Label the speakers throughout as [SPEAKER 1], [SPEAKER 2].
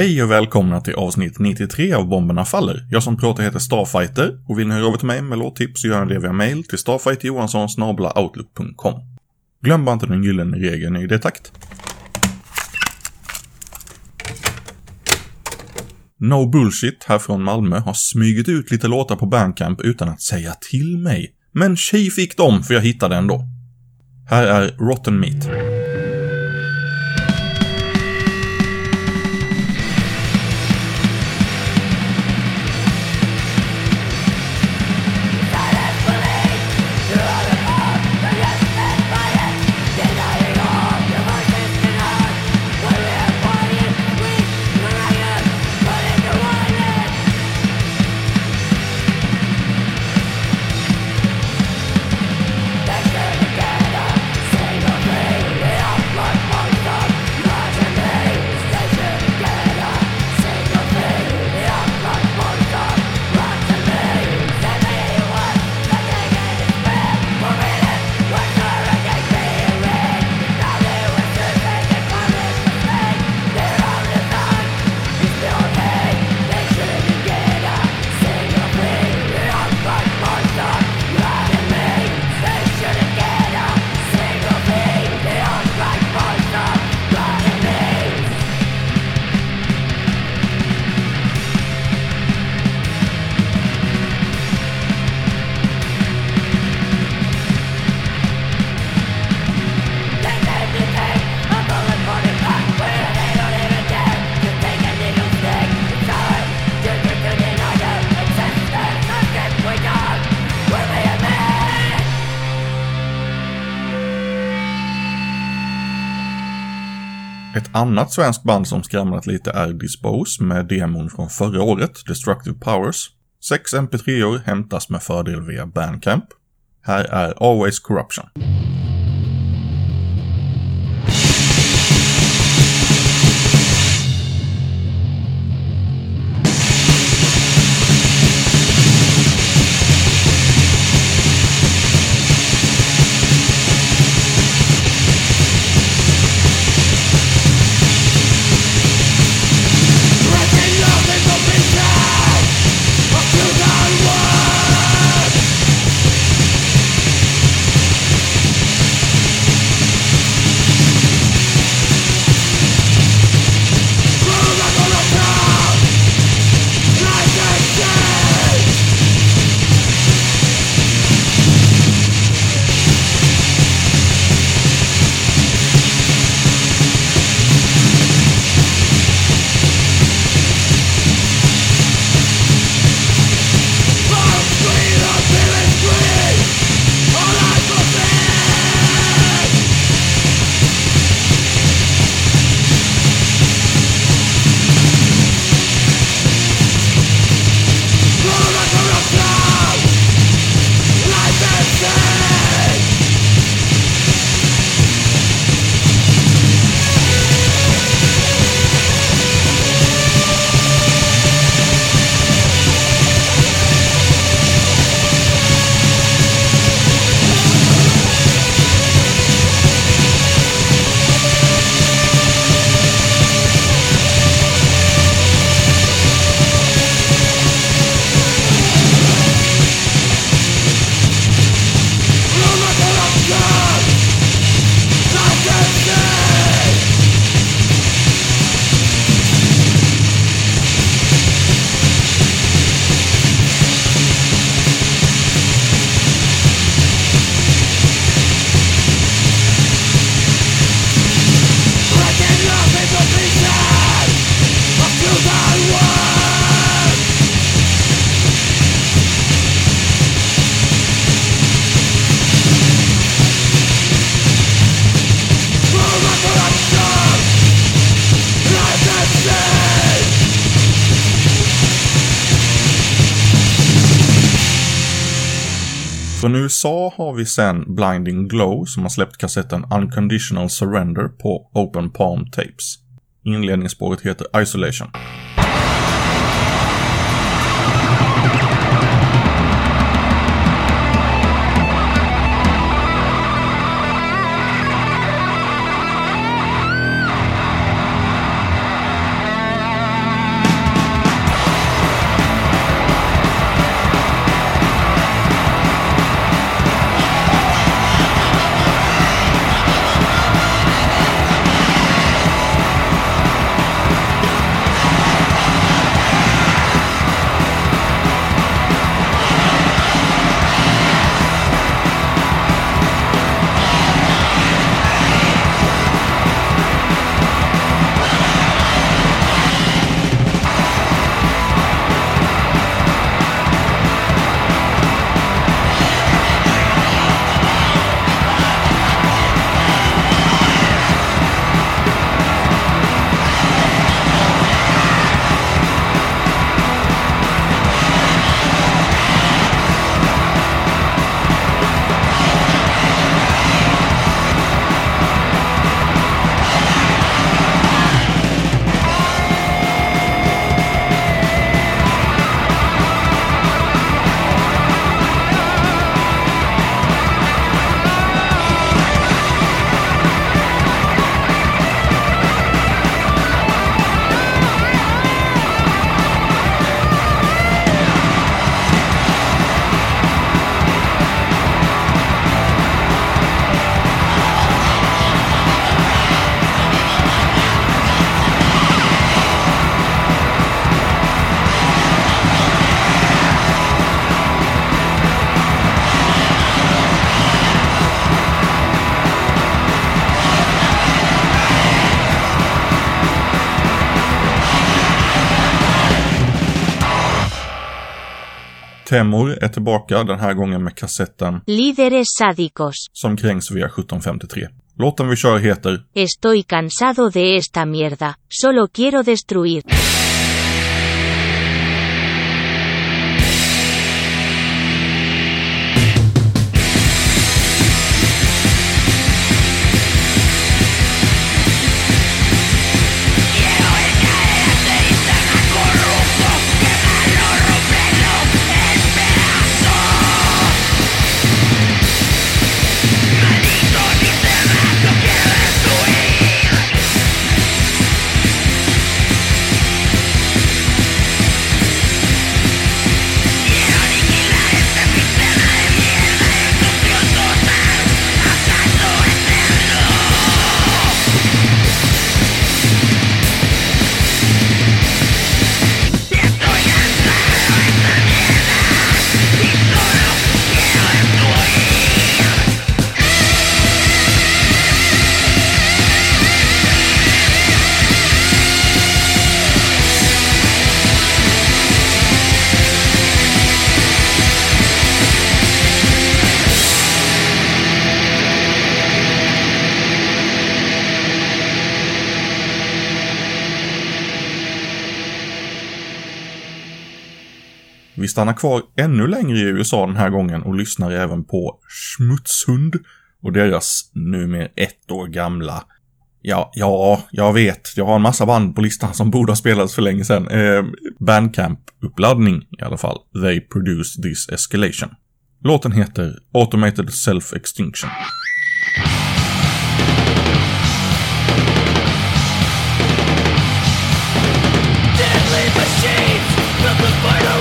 [SPEAKER 1] Hej och välkomna till avsnitt 93 av Bomberna Faller. Jag som pratar heter Starfighter och vill ni höra av till mig med låttips så gör ni det via mail till starfighterjohanssonsnablaoutlook.com. Glöm bara inte den gyllene regeln i det takt. No Bullshit här från Malmö har smugit ut lite låtar på Bandcamp utan att säga till mig. Men tjej fick dem, för jag hittade ändå. Här är Rotten Meat. Ett annat svenskt band som skramlat lite är Dispose med demon från förra året, Destructive Powers. Sex mp3or hämtas med fördel via Bandcamp. Här är Always Corruption. Från USA har vi sen Blinding Glow som har släppt kassetten Unconditional Surrender på Open Palm Tapes. Inledningsspåret heter Isolation.
[SPEAKER 2] Temur är tillbaka, den här gången med kassetten
[SPEAKER 3] Líderes sádicos.
[SPEAKER 2] som krängs via 1753. Låten vi kör heter
[SPEAKER 3] Estoy cansado de esta mierda. Solo quiero destruir.
[SPEAKER 2] Stannar kvar ännu längre i USA den här gången och lyssnar även på Smutshund och deras numera ett år gamla Ja, ja, jag vet. Jag har en massa band på listan som borde ha spelats för länge sedan. Eh, Bandcamp-uppladdning i alla fall. They produce this escalation. Låten heter Automated Self-Extinction.
[SPEAKER 1] Deadly machines built to fight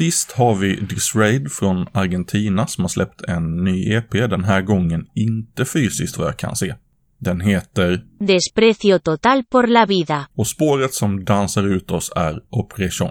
[SPEAKER 2] Sist har vi Disraid från Argentina som har släppt en ny EP, den här gången inte fysiskt vad jag kan se. Den heter
[SPEAKER 3] Desprecio total por la vida.
[SPEAKER 2] och spåret som dansar ut oss är Operation.